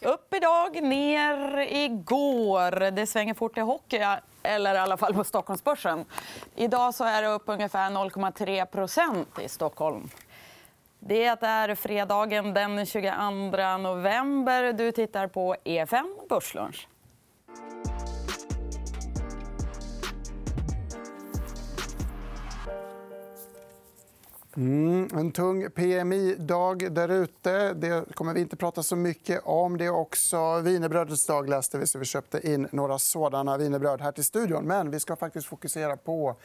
Upp idag, ner igår. Det svänger fort i hockey, eller i alla fall på Stockholmsbörsen. Idag så är det upp ungefär 0,3% i Stockholm. Det är fredagen den 22 november. Du tittar på EFN Börslunch. Mm, en tung PMI-dag där ute. Det kommer vi inte prata så mycket om. Det är också wienerbrödets dag, läste vi. Så vi köpte in några sådana wienerbröd här till studion. Men vi ska faktiskt fokusera på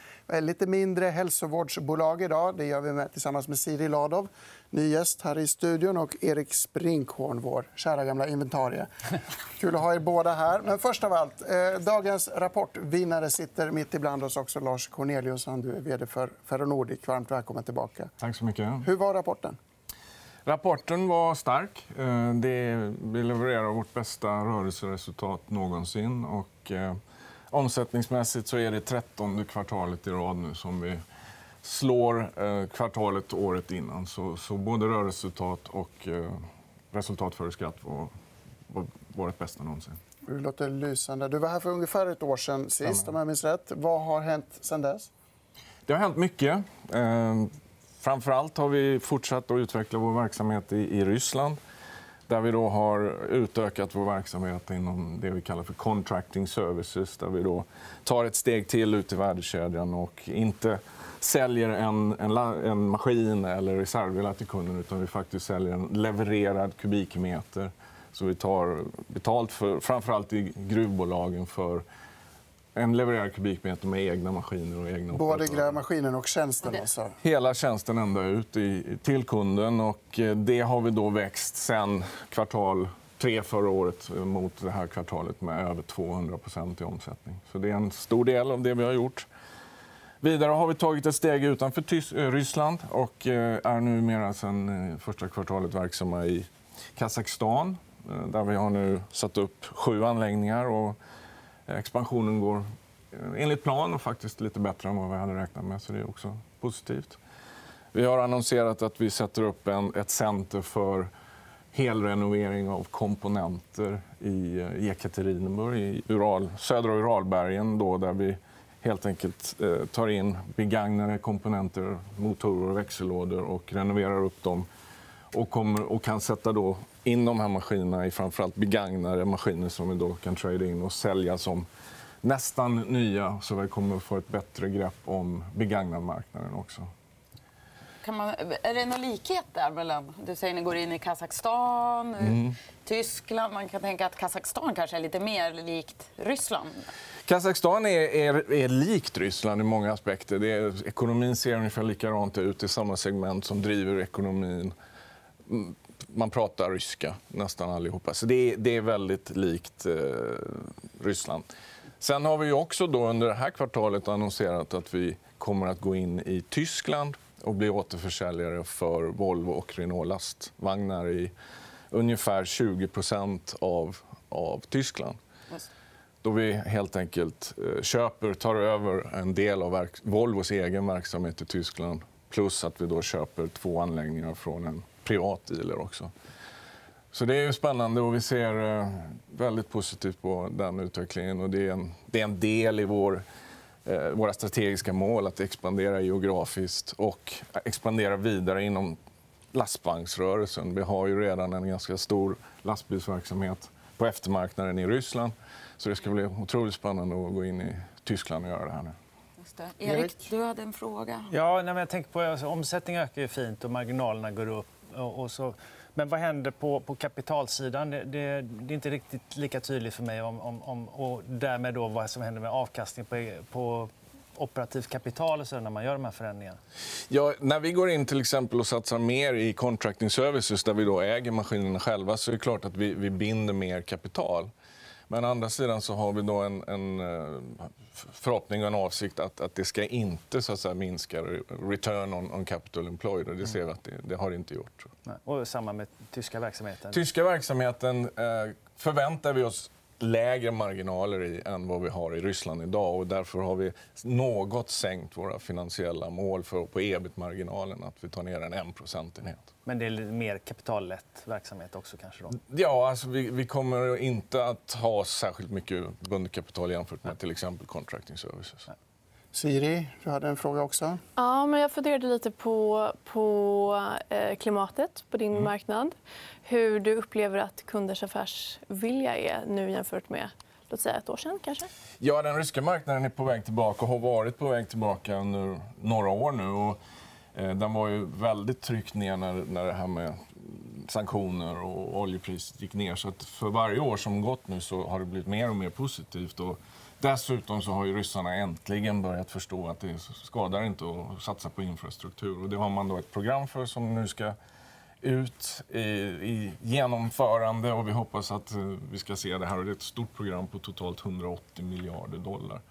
lite mindre hälsovårdsbolag idag. Det gör vi med, tillsammans med Siri Ladov ny gäst här i studion och Erik Sprinkhorn, vår kära gamla inventarie. Kul att ha er båda här. Men först av allt, eh, dagens rapportvinnare sitter mitt ibland oss också. Lars Corneliusson, du är vd för Ferronordic. Varmt välkommen tillbaka. Tack så mycket. Hur var rapporten? Rapporten var stark. Eh, vi levererar vårt bästa rörelseresultat någonsin. Och, eh, omsättningsmässigt så är det 13 kvartalet i rad nu som vi slår eh, kvartalet året innan. Så, så både rörelseresultat och eh, resultat före skatt var, var vårt bästa någonsin. Det låter lysande. Du var här för ungefär ett år sen sist. Om jag minns rätt. Vad har hänt sen dess? Det har hänt mycket. Framför allt har vi fortsatt att utveckla vår verksamhet i, i Ryssland där vi då har utökat vår verksamhet inom det vi kallar för contracting services. Där vi då tar ett steg till ut i värdekedjan och inte säljer en, en, en maskin eller reservdelar till kunden utan vi faktiskt säljer en levererad kubikmeter. Så vi tar betalt för, framförallt i gruvbolagen för en levererad kubikmeter med egna maskiner och egna Både grävmaskinen och tjänsten? Alltså. Hela tjänsten ända ut i, till kunden. Och eh, det har vi då växt sen kvartal tre förra året mot det här kvartalet med över 200% i omsättning. Så det är en stor del av det vi har gjort. Vidare har vi tagit ett steg utanför eh, Ryssland och eh, är numera sen eh, första kvartalet verksamma i Kazakstan där vi har nu satt upp sju anläggningar. Och Eh, expansionen går eh, enligt plan och faktiskt lite bättre än vad vi hade räknat med. så Det är också positivt. Vi har annonserat att vi sätter upp en, ett center för helrenovering av komponenter i eh, Ekaterinburg i Ural, södra Uralbergen då, där vi helt enkelt eh, tar in begagnade komponenter, motorer och växellådor och renoverar upp dem och, kommer, och kan sätta då in de här maskinerna i framförallt begagnade maskiner som vi då kan trada in och sälja som nästan nya så vi kommer få ett bättre grepp om begagnadmarknaden också. Kan man, är det någon likhet där mellan... Du säger att ni går in i Kazakstan, mm. Tyskland. Man kan tänka att Kazakstan kanske är lite mer likt Ryssland. Kazakstan är, är, är, likt Ryssland i många aspekter. Det är, ekonomin ser ungefär likadant ut. Det är samma segment som driver ekonomin. Mm, man pratar ryska, nästan allihopa. Så det, är, det är väldigt likt eh, Ryssland. Sen har vi också då under det här kvartalet annonserat att vi kommer att gå in i Tyskland och bli återförsäljare för Volvo och Renault lastvagnar i ungefär 20 av, av Tyskland. Då vi helt enkelt eh, köper, tar över en del av Volvos egen verksamhet i Tyskland plus att vi då köper två anläggningar från en privat dealer också. Så det är spännande och vi ser eh, väldigt positivt på den utvecklingen. Och det, är en, det är en del i vår, eh, våra strategiska mål att expandera geografiskt och expandera vidare inom lastvagnsrörelsen. Vi har ju redan en ganska stor lastbilsverksamhet på eftermarknaden i Ryssland. Så det ska bli otroligt spännande att gå in i Tyskland och göra det här nu. Erik, du hade en fråga. Ja, nej, men jag tänker på, alltså, omsättningen ökar ju fint och marginalerna går upp. Och, så, men vad händer på, på kapitalsidan? Det, det, det, är inte riktigt lika tydligt för mig. Om, om, om, och därmed då vad som händer med avkastning på, på operativt kapital och så när man gör de här förändringarna? Ja, när vi går in till exempel och satsar mer i contracting services där vi då äger maskinerna själva så är det klart att vi, vi binder mer kapital. Men å andra sidan så har vi då en, en eh, förhoppning och en avsikt att, att det ska inte så att säga, minska return on, on capital employed. Och det ser vi att det, det har det inte gjort. Och samma med tyska verksamheten? Tyska verksamheten eh, förväntar vi oss lägre marginaler i än vad vi har i Ryssland idag. Och därför har vi något sänkt våra finansiella mål för, på ebit-marginalen. Att vi tar ner en 1 procentenhet. Men det är mer kapitallätt verksamhet också kanske? Då. Ja, alltså vi, vi kommer inte att ha särskilt mycket bundet kapital jämfört med till exempel contracting services. Siri, du hade en fråga också. Ja, men jag funderade lite på, på eh, klimatet på din Mm. marknad. Hur du upplever att kunders affärsvilja är nu jämfört med låt säga ett år sedan. Kanske? Ja, den ryska marknaden är på väg tillbaka och har varit på väg tillbaka under några år nu. Och, eh, den var ju väldigt tryckt ner när, när det här med sanktioner och oljepriset gick ner. Så att för varje år som gått nu så har det blivit mer och mer positivt. Och dessutom så har ju ryssarna äntligen börjat förstå att det skadar inte att satsa på infrastruktur. Och det har man då ett program för som nu ska ut i, i genomförande och vi hoppas att eh, vi ska se det här. Och det är ett stort program på totalt 180 miljarder dollar.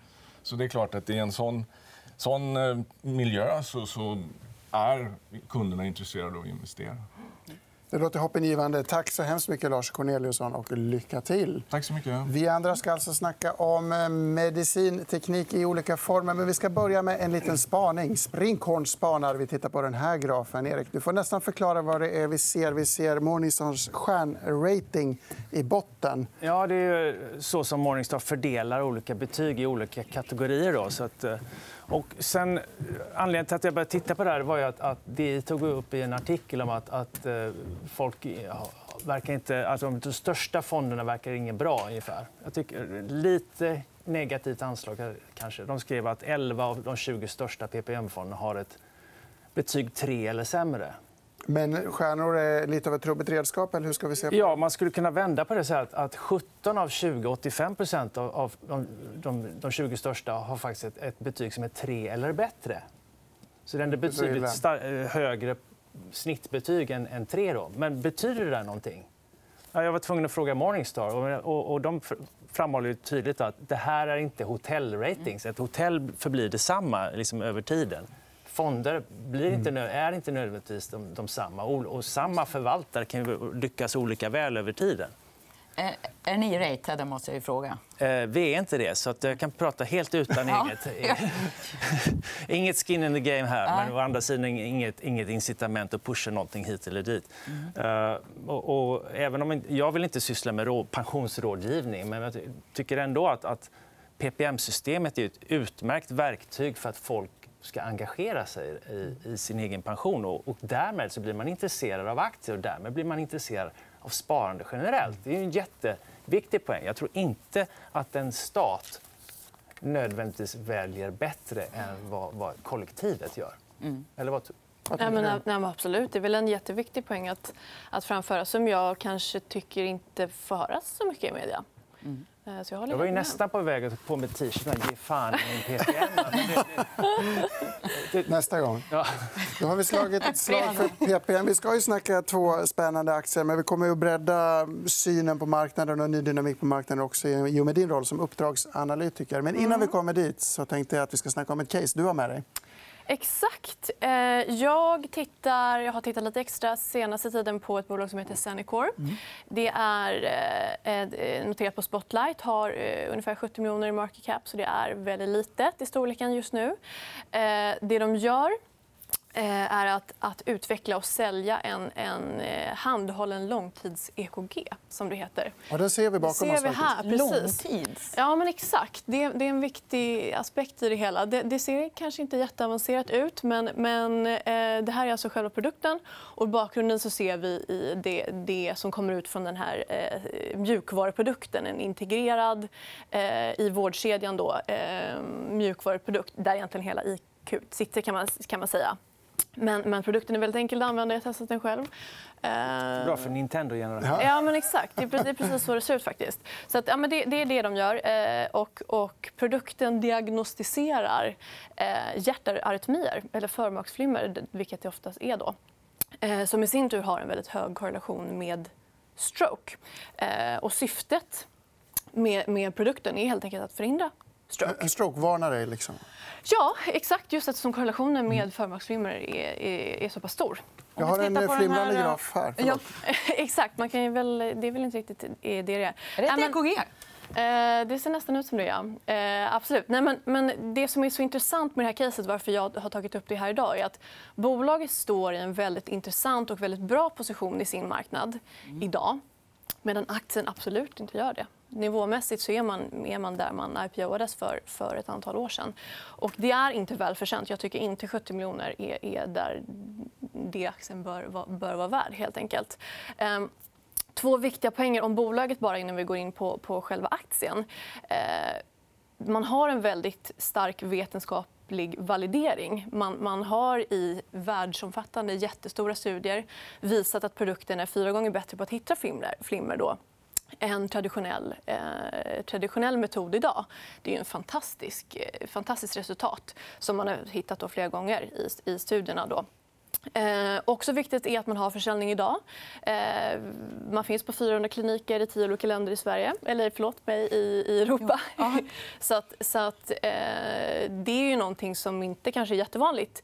Så det är klart att i en sån, sån eh, miljö så, så är kunderna intresserade av att investera. Det låter hoppingivande. Tack så hemskt mycket, Lars Corneliusson. och lycka till. Tack så mycket. Vi andra ska alltså snacka om eh, medicinteknik i olika former. Men vi ska börja med en liten spaning. Springhorn spanar. Vi tittar på den här grafen. Erik, du får nästan förklara vad det är vi ser. Vi ser Morningstars stjärnrating i botten. Ja, det är så som Morningstar fördelar olika betyg i olika kategorier. Då, så att, eh, och sen, eh, anledningen till att jag började titta på det här var ju att, att DI tog upp i en artikel om att, att eh, folk eh, ja, verkar inte... Alltså, de största fonderna verkar ingen bra. ungefär. Jag tycker lite negativt anslag kanske. De skrev att 11 av de 20 största PPM-fonderna har ett betyg 3 eller sämre. Men stjärnor är lite av ett trubbigt redskap. Eller hur ska vi se på? Ja, man skulle kunna vända på det så att, att 17 av 20, 85 av, av de, de, de 20 största har faktiskt ett, ett betyg som är 3 eller bättre. Så den är betydligt eh, högre snittbetyg än, än 3. Då. Men betyder det där någonting? Ja, jag var tvungen att fråga Morningstar. Och, och, de fr- framhåller tydligt att det här är inte hotellratings. Ett hotell förblir detsamma liksom, över tiden. Fonder blir inte, nö- är inte nödvändigtvis de, de samma. Och, samma förvaltare kan ju lyckas olika väl över tiden. Är, ni ratade, måste jag fråga. Eh, vi är inte det, så att jag kan prata helt utan eget. inget skin in the game här, men å andra sidan inget, inget incitament att pusha någonting hit eller dit. Eh, och, och, även om jag vill inte syssla med rå, pensionsrådgivning, men jag ty- tycker ändå att, att PPM-systemet är ett utmärkt verktyg för att folk ska engagera sig i, i sin egen pension. Och, och därmed så blir man intresserad av aktier och därmed blir man intresserad av sparande generellt. Det är en jätteviktig poäng. Jag tror inte att en stat nödvändigtvis väljer bättre än vad, vad kollektivet gör. Eller vad, Nej, men, nej, men absolut. Det är väl en jätteviktig poäng att, att framföra som jag kanske tycker inte får höras så mycket i media. Eh, Så jag, jag var ju med. nästan på väg att på mig t-shirten ge fan i min PPM. Nästa gång. Ja. Då har vi slagit ett slag för PPM. Vi ska ju snacka två spännande aktier, men vi kommer att bredda synen på marknaden och ny dynamik på marknaden också i och med din roll som uppdragsanalytiker. Men innan vi kommer dit så tänkte jag att vi ska snacka om ett case du har med dig. Exakt. Eh, Jag, tittar, jag har tittat lite extra senaste tiden på ett bolag som heter Zenicor. Det är eh, eh, noterat på Spotlight, har ungefär 70 miljoner i market cap. så Det är väldigt litet i storleken just nu. Det de gör är att, att utveckla och sälja en, en eh, handhållen långtids-EKG, som det heter. Och den ser vi bakom ser oss. vi här. Precis. Långtids. Ja, men exakt. Det, det är en viktig aspekt i det hela. Det, det ser kanske inte jätteavancerat ut, men, men eh, det här är alltså själva produkten. Och I bakgrunden så ser vi i det, det som kommer ut från den här eh, mjukvaruprodukten. En integrerad, eh, i vårdkedjan, då, eh, mjukvaruprodukt där egentligen hela IQ sitter, kan man, kan man säga. Men, men produkten är väldigt enkel att använda. Jag har testat den själv. Eh, Bra för Nintendo-generationen. Ja. Men exakt. Det är precis, så det ser ut. faktiskt. Så att, ja, men det, det är det de gör. Eh, och, och produkten diagnostiserar eh, hjärtarytmier, eller förmaksflimmer, vilket det oftast är. Då. Eh, som i sin tur har en väldigt hög korrelation med stroke. Och syftet med, med produkten är helt enkelt att förhindra stroke. En strokevarnare. Liksom. Ja, exakt. Just eftersom korrelationen med förmaksflimmer är, är, är så pass stor. Jag har en den flimrande här- graf här. Ja. Exakt. Man kan ju väl, det är väl inte riktigt det det är. Är det ett EKG? Eh, det ser nästan ut som det, ja. Eh, absolut. Nej, men, men det som är så intressant med det här caset, varför jag har tagit upp det här idag, är att bolaget står i en väldigt intressant och väldigt bra position i sin marknad idag, medan aktien absolut inte gör det. Nivåmässigt så är man, är man där man IPOades för, för ett antal år sedan. Och det är inte välförtjänt. Jag tycker inte 70 miljoner är, är där det aktien bör, vara- bör vara värd. helt enkelt. Ehm, Två viktiga poänger om bolaget bara innan vi går in på, på själva aktien. Ehm, man har en väldigt stark vetenskap vetenskaplig validering. Man, man har i världsomfattande jättestora studier visat att produkten är fyra gånger bättre på att hitta flimmer, flimmer då än traditionell, eh, traditionell metod idag. Det är ett en fantastisk, eh, fantastiskt resultat som man har hittat då flera gånger i, i studierna. Då. Eh, också viktigt är att man har försäljning idag. Eh, man finns på 400 kliniker i 10 olika länder i Sverige. Eller förlåt mig, i, i Europa. så att, så att, eh, det är ju någonting som inte kanske är jättevanligt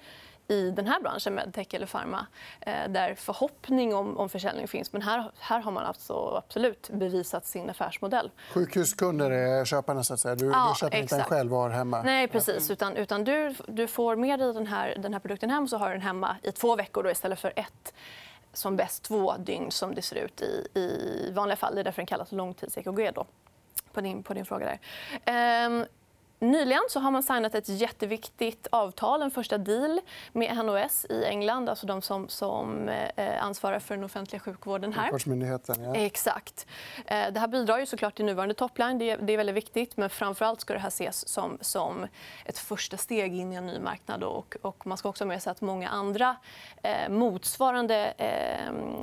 i den här branschen, medtech eller pharma, eh, där förhoppning om, om försäljning finns. Men här, här har man alltså absolut bevisat sin affärsmodell. Sjukhuskunder är köparna. Så att säga. Du, Ja, du köper inte den exakt. själv och har hemma. Nej, precis. Utan, utan du, du får med dig den här, den här produkten hem så har du den hemma i två veckor då, istället för ett som bäst två dygn som det ser ut i, i vanliga fall. Det är därför den kallas långtids-EKG. På, din, på din fråga där. Ehm, Nyligen så har man signat ett jätteviktigt avtal, en första deal med NOS i England, alltså de som, som eh, ansvarar för den offentliga sjukvården här. Sjukvårdsmyndigheten. Ja. Exakt. Eh, Det här bidrar ju såklart till nuvarande topline. Det är, det är väldigt viktigt. Men framför allt ska det här ses som, som ett första steg in i en ny marknad. Och, och man ska också ha med sig att många andra eh, motsvarande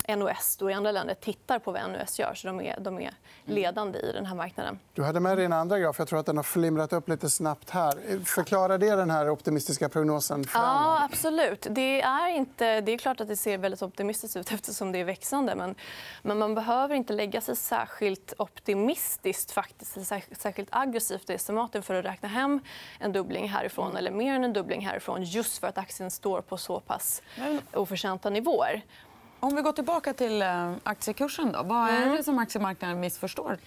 eh, NOS då i andra länder tittar på vad NOS gör. Så de är, de är ledande i den här marknaden. Du hade med dig en andra graf. Jag tror att den har flimrat upp lite snabbt här. Förklarar det den här optimistiska prognosen framåt? Ja, absolut. Det är, inte, det är klart att det ser väldigt optimistiskt ut eftersom det är växande. Men, men man behöver inte lägga sig särskilt optimistiskt faktiskt, särskilt aggressivt i estimaten för att räkna hem en dubbling härifrån eller mer än en dubbling härifrån just för att aktien står på så pass oförtjänta nivåer. Om vi går tillbaka till eh, aktiekursen, då. vad är det som aktiemarknaden missförstår?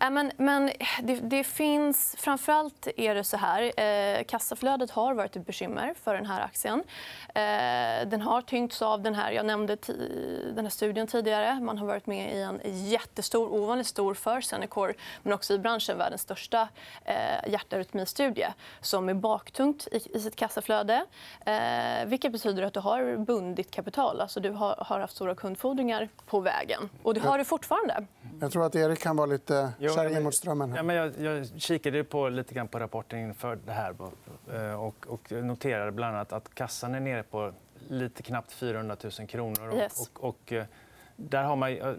Äh, men, men det, det finns... Framförallt är det så här. Eh, kassaflödet har varit ett bekymmer för den här aktien. Eh, den har tyngts av den här, jag nämnde den här studien tidigare. Man har varit med i en jättestor, ovanligt stor för Senecor men också i branschen världens största eh, hjärtarytmistudie som är baktungt i, i sitt kassaflöde. Eh, vilket betyder att du har bundit kapital. Alltså du har, har haft stora kundfordringar på vägen. Och det har du fortfarande. Jag tror att Erik kan vara lite kärringen mot strömmen. Ja, men jag, jag kikade på, lite grann på rapporten inför det här eh, och, och noterade bland annat att kassan är nere på lite knappt 400 000 kronor. Och, Yes. och, och, eh, där har man, jag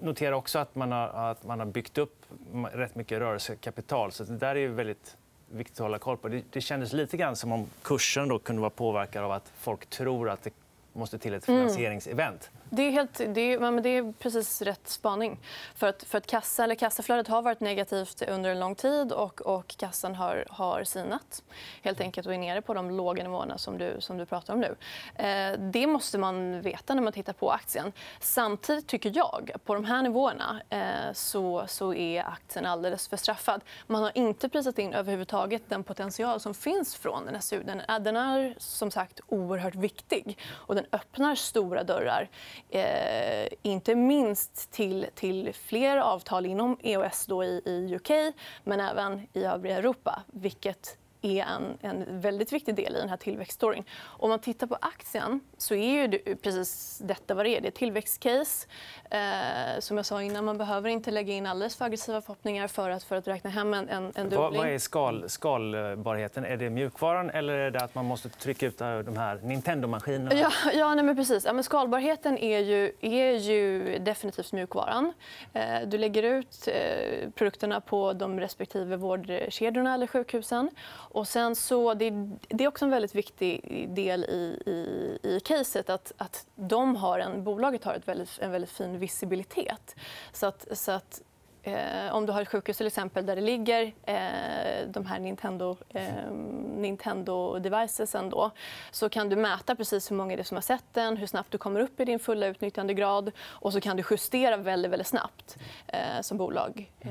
noterar också att man har, att man har byggt upp rätt mycket rörelsekapital. Så det där är ju väldigt viktigt att hålla koll på. Det, det kändes lite grann som om kursen då kunde vara påverkad av att folk tror att det måste till ett finansieringsevent. Det är, helt, det, är, men det är precis rätt spaning. För att, för att kassa, eller kassaflödet har varit negativt under en lång tid och, och kassan har, har sinat helt enkelt och är nere på de låga nivåerna som du, som du pratar om nu. Eh, det måste man veta när man tittar på aktien. Samtidigt tycker jag på de här nivåerna eh, så, så är aktien alldeles för straffad. Man har inte prisat in överhuvudtaget den potential som finns från den här studien. Eh, den är som sagt oerhört viktig och den öppnar stora dörrar eh, inte minst till, till fler avtal inom EOS då i, i UK men även i övriga Europa, vilket är en, en väldigt viktig del i den här tillväxtstoryn. Om man tittar på aktien så är ju precis detta vad det är. Det är ett tillväxtcase. Eh, som jag sa innan, man behöver inte lägga in alldeles för aggressiva förhoppningar för att, för att räkna hem en, en, en dubbling. Vad, vad är skal, skalbarheten? Är det mjukvaran eller är det att man måste trycka ut de här Nintendo-maskinerna? Ja, ja nej, men precis. Ja, men skalbarheten är ju, är ju definitivt mjukvaran. Eh, Du lägger ut eh, produkterna på de respektive vårdkedjorna eller sjukhusen. Och sen så, det, det är också en väldigt viktig del i, i, i caset att, att de har en, bolaget har ett väldigt, en väldigt fin visibilitet. Så att, så att Eh, om du har ett sjukhus till exempel, där det ligger eh, de här Nintendo, eh, Nintendo devicesen då, så kan du mäta precis hur många det är som har sett den, hur snabbt du kommer upp i din fulla utnyttjandegrad och så kan du justera väldigt, väldigt snabbt eh, som bolag. Eh,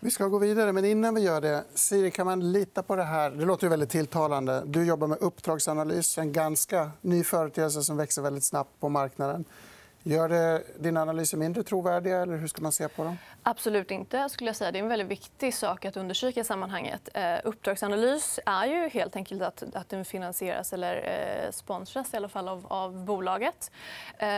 vi ska gå vidare, men innan vi gör det... Siri, kan man lita på det här? Det låter ju väldigt tilltalande. Du jobbar med uppdragsanalys, en ganska ny företeelse som växer väldigt snabbt på marknaden. Gör det dina analyser mindre trovärdiga? eller hur ska man se på dem? Absolut inte. skulle jag säga. Det är en väldigt viktig sak att undersöka i sammanhanget. Eh, uppdragsanalys är ju helt enkelt att, att den finansieras eller eh, sponsras i alla fall av, av bolaget. Eh,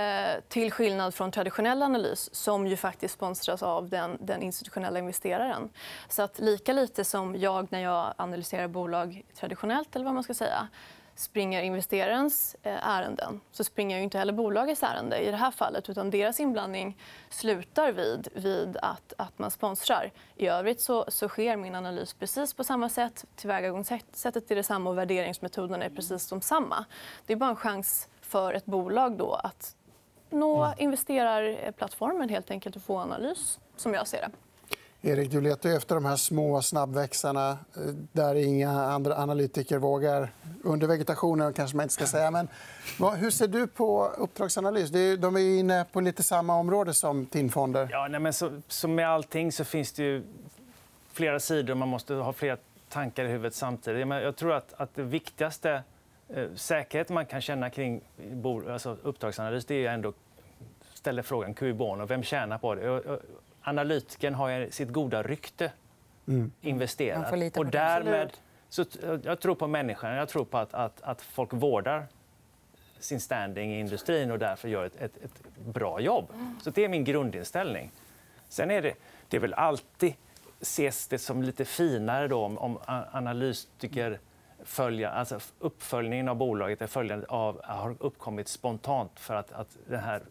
till skillnad från traditionell analys som ju faktiskt sponsras av den, den institutionella investeraren. Så att lika lite som jag när jag analyserar bolag traditionellt eller vad man ska säga springer investerarens eh, ärenden så springer inte heller bolagets ärende i det här fallet. utan Deras inblandning slutar vid, vid att, att man sponsrar. I övrigt så, så sker min analys precis på samma sätt. Tillvägagångssättet är detsamma och värderingsmetoderna är precis de samma. Det är bara en chans för ett bolag då att nå investerarplattformen helt enkelt och få analys, som jag ser det. Erik, du letar efter de här små snabbväxarna eh, där inga andra analytiker vågar. Under vegetationen kanske man inte ska säga. Men vad, hur ser du på uppdragsanalys? Är, de är inne på lite samma område som TIN-fonder. Ja, nej, men så, som med allting så finns det ju flera sidor. Man måste ha flera tankar i huvudet samtidigt. Men jag tror att, att det viktigaste eh, säkerheten man kan känna kring alltså uppdragsanalys det är ändå ställa frågan cui bono, vem tjänar på det? Analytikern har sitt goda rykte mm. investerat. Och därmed, så, jag tror på människan. Jag tror på att, att, att folk vårdar sin standing i industrin och därför gör ett, ett, ett bra jobb. Så Det är min grundinställning. Sen är det, det är väl alltid ses det som lite finare då om, om analytiker följa, alltså uppföljningen av bolaget är följande av, har uppkommit spontant för att, att den här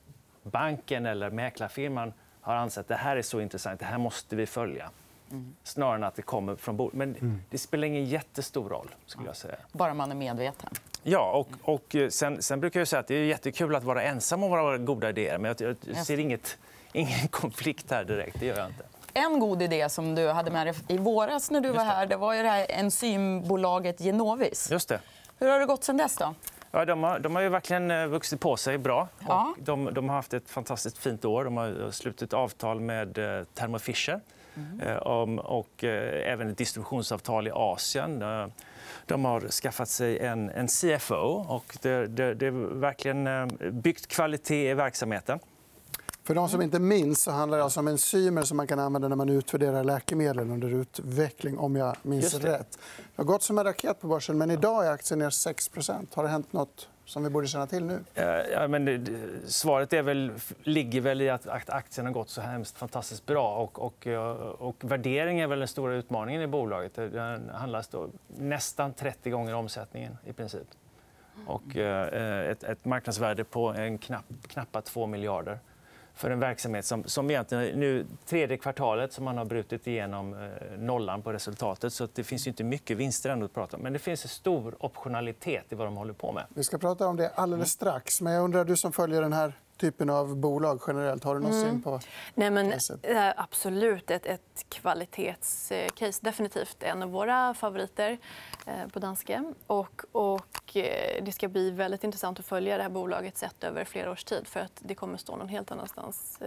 banken eller mäklarfirman har ansett att det här är så intressant, det här måste vi följa. Mm. Snarare än att det kommer från bordet. Men mm. det spelar ingen jättestor roll. skulle jag säga. Bara man är medveten. Ja, och, och eh, sen, sen, brukar jag säga att det är jättekul att vara ensam om våra goda idéer. Men jag, jag ser inget, ingen konflikt här direkt. Det gör jag inte. En god idé som du hade med dig i våras när du var här det var ju det här enzymbolaget Genovis. Just det. Hur har det gått sen dess? Då? Ja, de, har, de har ju verkligen eh, vuxit på sig bra. Ja. de, de, har haft ett fantastiskt fint år. De har slutit avtal med eh, Thermo Fisher mm. och även ett distributionsavtal i Asien. De har skaffat sig en, en CFO och det, det, det är verkligen byggt kvalitet i verksamheten. För de som inte minns så handlar det alltså om enzymer som man kan använda när man utvärderar läkemedel under utveckling. om jag minns det. rätt. Det har gått som en raket på börsen, men idag är aktien ner 6% Har det hänt något som vi borde känna till nu? Ja, men det, svaret är väl, ligger väl i att aktien har gått så hemskt fantastiskt bra. Och, och, och värdering är väl den stora utmaningen i bolaget. Den handlas då nästan 30 gånger omsättningen i princip. Och, eh, ett, ett marknadsvärde på en knapp, knappa 2 miljarder för en verksamhet som, som egentligen nu tredje kvartalet som man har brutit igenom eh, nollan på resultatet. Så det finns inte mycket vinster ändå att prata om. Men det finns en stor optionalitet i vad de håller på med. Vi ska prata om det alldeles strax. Men jag undrar, du som följer den här typen av bolag generellt. Har du någon mm. på Nej, men, eh, Absolut. Ett, ett kvalitetscase. Definitivt en av våra favoriter eh, på danska. Och, och, eh, det ska bli väldigt intressant att följa det här bolaget sett över flera års tid. För att det kommer stå någon helt annanstans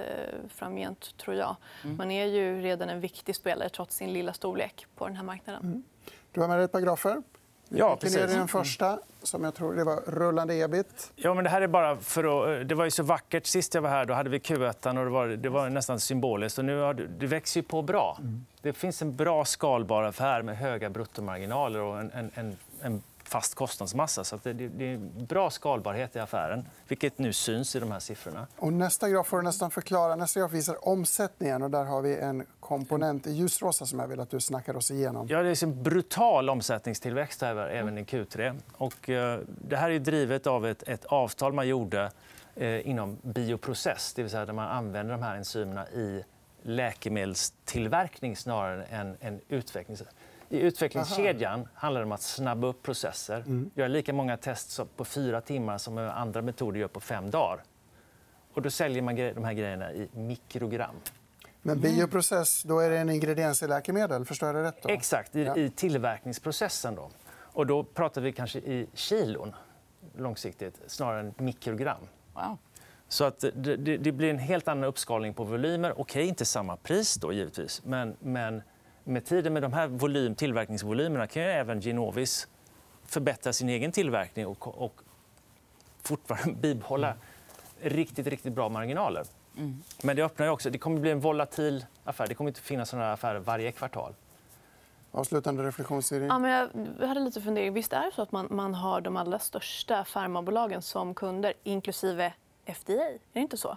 framgent, tror jag. Mm. Man är ju redan en viktig spelare trots sin lilla storlek på den här marknaden. Mm. Du har med dig ett par grafer. Ja, precis. ner i den första, som jag tror det var rullande ebit. Ja, men det här är bara för att... Det var ju så vackert. Sist jag var här då hade vi Q1 och det var, det var nästan symboliskt. Och nu har det, det växer på bra. Mm. Det finns en bra skalbar affär med höga bruttomarginaler och en, en, en, en fast kostnadsmassa. Så det, det, är bra skalbarhet i affären, vilket nu syns i de här siffrorna. Och nästa graf får du nästan förklara. Nästa graf visar omsättningen. Och där har vi en komponent i ljusrosa som jag vill att du snackar oss igenom. Ja, det är en brutal omsättningstillväxt här, även i Q3. Och, eh, det här är drivet av ett, ett avtal man gjorde eh, inom bioprocess, det vill säga där man använder de här enzymerna i läkemedelstillverkning snarare än en utveckling. I utvecklingskedjan Aha. handlar det om att snabba upp processer. Mm. Göra lika många test på fyra timmar som andra metoder gör på fem dagar. Och då säljer man de här grejerna i mikrogram. Men bioprocess, då är det en ingrediens i läkemedel. Förstår jag det rätt? Då? Exakt, i, Ja. i tillverkningsprocessen. Då. Och då pratar vi kanske i kilon långsiktigt snarare än mikrogram. Wow. Så att det, det, det blir en helt annan uppskalning på volymer. Okej, inte samma pris då givetvis, men, men med tiden med de här volym, tillverkningsvolymerna kan ju även Genovis förbättra sin egen tillverkning och, och fortfarande bibehålla riktigt, riktigt bra marginaler. Men det öppnar ju också. Det kommer bli en volatil affär. Det kommer inte finnas såna här affärer varje kvartal. Avslutande reflektion, Siri? Ja, men jag hade lite fundering. Visst är det så att man, man har de allra största farmabolagen som kunder, inklusive FDA? Är det inte så?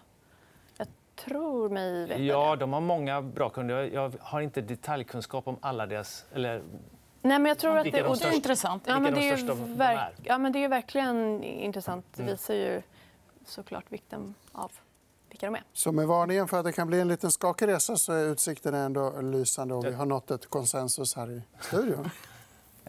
Tror mig veta Ja, de har många bra kunder. Jag- har inte detaljkunskap om alla deras... Eller Nej, men jag tror att det, är de och Det är intressant. Ja, men det, de är största de verk... ja, men det är verkligen intressant. Det visar ju såklart vikten av vilka de är. Så med varningen för att det kan bli en liten skakig resa så är utsikten ändå lysande och vi har nått ett konsensus här i studion.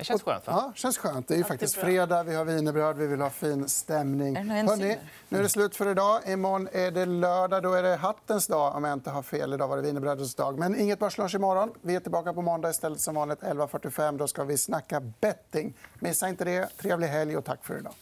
det känns skönt. Va? Ja, känns skönt. Det är ju faktiskt fredag, vi har wienerbröd, vi vill ha fin stämning. Hörrni, nu är det slut för idag. Imorgon är det lördag, då är det hattens dag om jag inte har fel. Idag var det wienerbrödets dag. Men inget börslunch imorgon. Vi är tillbaka på måndag istället som vanligt 11.45. Då ska vi snacka betting. Missa inte det. Trevlig helg och tack för idag.